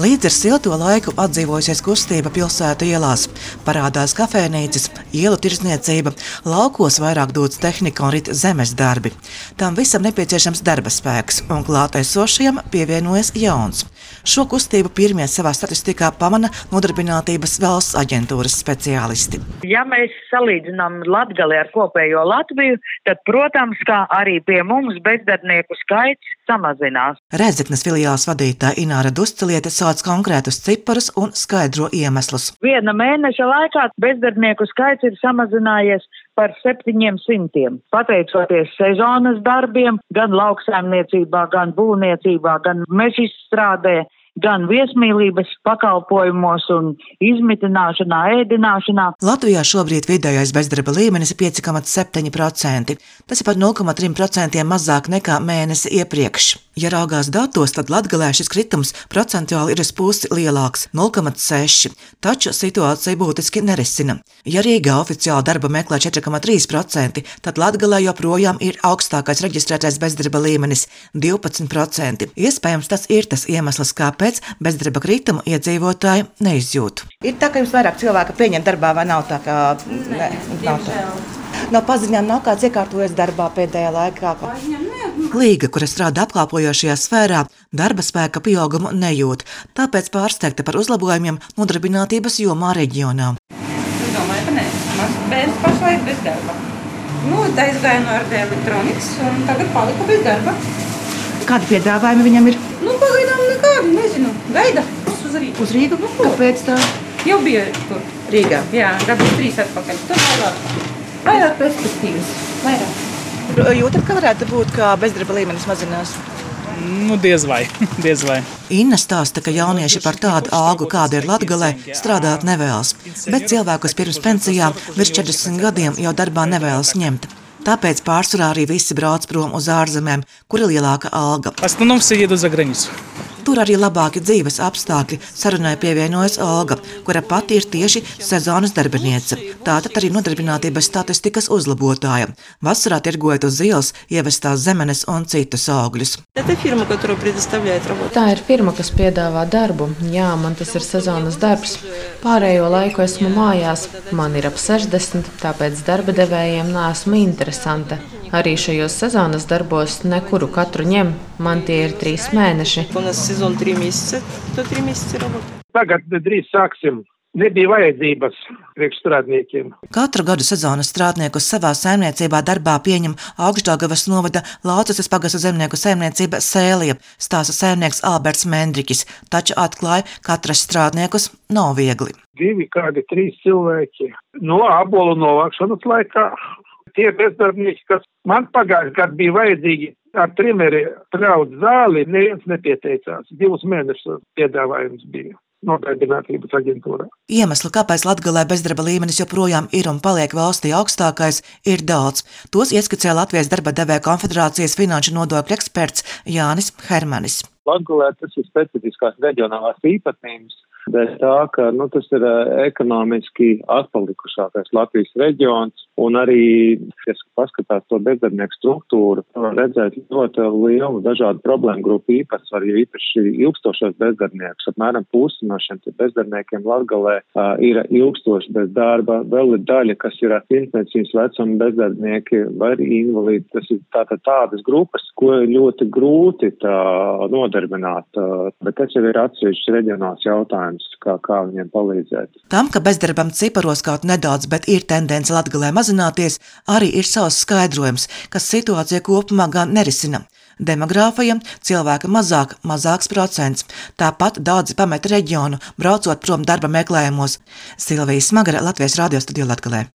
Līdz ar silto laiku atdzīvojusies kustība pilsētu ielās. Parādās kafejnīcas, ielu tirzniecība, laukos vairāk dodas tehnika un rīt zemes darbi. Tam visam nepieciešams darba spēks, un klātesošajam pievienojas jauns. Šo kustību pirmie savā statistikā pamana nodarbinātības valsts aģentūras speciālisti. Ja mēs salīdzinām Latgali ar kopējo Latviju, tad, protams, kā arī pie mums bezdarbnieku skaits samazinās. Rēdzeknes filiāls vadītāja Ināra Dusceliete sauc konkrētus ciparus un skaidro iemeslus. Viena mēneša laikā bezdarbnieku skaits ir samazinājies par 700. Pateicoties sezonas darbiem, gan lauksaimniecībā, gan būvniecībā, gan meža izstrādē, gan viesmīlības pakalpojumos un izmitināšanā, ēdināšanā. Latvijā šobrīd vidējais bezdarba līmenis ir 5,7%. Tas ir par 0,3% mazāk nekā mēnesi iepriekš. Ja raugās datos, tad Latvijā šis kritums procentuāli ir uz pusi lielāks - 0,6%, taču situācija būtiski nerisina. Ja Rīgā oficiāli darba meklē 4,3%, tad Latvijā joprojām ir augstākais reģistrētais bezdarba līmenis - 12%. Iespējams, tas ir tas iemesls, kāpēc bezdarba kritumu iedzīvotāji neizjūt. Ir tā, ka jums vairāk cilvēku pieņem darbā, vai nav tā, ka ne, nav tā? No paziņām nav kāds iekārtojies darbā pēdējā laikā. Līga, kura strādā apkalpojošajā sfērā, darba spēka pieaugumu nejūt, tāpēc pārsteigta par uzlabojumiem nodarbinātības jomā reģionā. Es domāju, ka nē, mans bērns pašlaik bez darba. Nu, tā aizgāja no RD elektronikas un tagad palika bez darba. Kādi piedāvājumi viņam ir? Nu, pagaidām nekādu, nezinu. Gaida uz Rīgu. Uz Rīgu? Nu, ko? Kāpēc tā? Jau bija tur. Rīgā. Jā, gadus trīs atpakaļ. Tur vairāk, vairāk perspektīvas. Vairāk. Jūtat, ka varētu būt, ka bezdarba līmenis mazinās? Nu, diez vai. diez vai. Inna stāsta, ka jaunieši par tādu algu, kāda ir Latvijā, strādāt nevēlas. Bet cilvēkus pirms pensijām virs 40 gadiem jau darbā nevēlas ņemt. Tāpēc pārsvarā arī visi brauc prom uz ārzemēm, kur ir lielāka alga. В основном все едут за границу. Tur arī labāki dzīves apstākļi. Sarunai pievienojas Olga, kura pati ir tieši sezonas darbiniece. Tātad arī nodarbinātības statistikas uzlabotāja. Vasarā tirgojot uz ielas ievestās zemenes un citus augļus. Tā ir firma, kas piedāvā darbu. Jā, man tas ir sezonas darbs. Pārējo laiku esmu mājās. Man ir ap 60, tāpēc darba devējiem neesmu interesanta arī šajos sezonas darbos nekuru katru ņem. Man tie ir trīs mēneši. Tagad drīz sāksim nebija vajadzības priekšstrādniekiem. Katru gadu sezonas strādniekus savā saimniecībā darbā pieņem Augšdāgavas novada Laucas pagasta zemnieku saimniecība Sēlija, stāsta saimnieks Alberts Mendrikis, taču atklāja, ka atrast strādniekus nav viegli. Divi, kādi trīs cilvēki no abolu novākšanas laikā Tie bezdarbnieki, kas man pagājušajā gadā bija vajadzīgi ar trimeri traut zāli, neviens nepieteicās. Divus mēnešus piedāvājums bija nodarbinātības aģentūrā. Iemeslu, kāpēc Latvijā bezdarba līmenis joprojām ir un paliek valstī augstākais, ir daudz. Tos ieskicēja Latvijas darba devēja konfederācijas finanšu nodokļu eksperts Jānis Hermanis. Latvijā tas ir specifiskās reģionālās īpatnības. Dēļ tā, ka nu, tas ir eh, ekonomiski atpalikušākais Latvijas reģions, un arī, ja paskatās to bezdarbnieku struktūru, var redzēt ļoti lielu dažādu problēmu grupu īpatsvaru, jo īpaši ilgstošos bezdarbniekus. Apmēram pusi no šiem bezdarbniekiem Latgalē uh, ir ilgstoši bez darba, vēl ir daļa, kas ir pirmsmēcības vecuma bezdarbnieki vai arī invalīdi. Tas ir tātad tādas grupas, ko ir ļoti grūti tā nodarbināt, uh, bet tas jau ir atsevišķs reģionāls jautājums kā, kā viņiem palīdzēt. Tam, ka bezdarbam ciparos kaut nedaudz, bet ir tendence Latvijā mazināties, arī ir savs skaidrojums, kas situācija kopumā gan nerisina. Demogrāfija, cilvēka mazāk, mazāks procents. Tāpat daudzi pamet reģionu, braucot prom darba meklējumos. Silvija Smagara, Latvijas radio studiju Latvijā.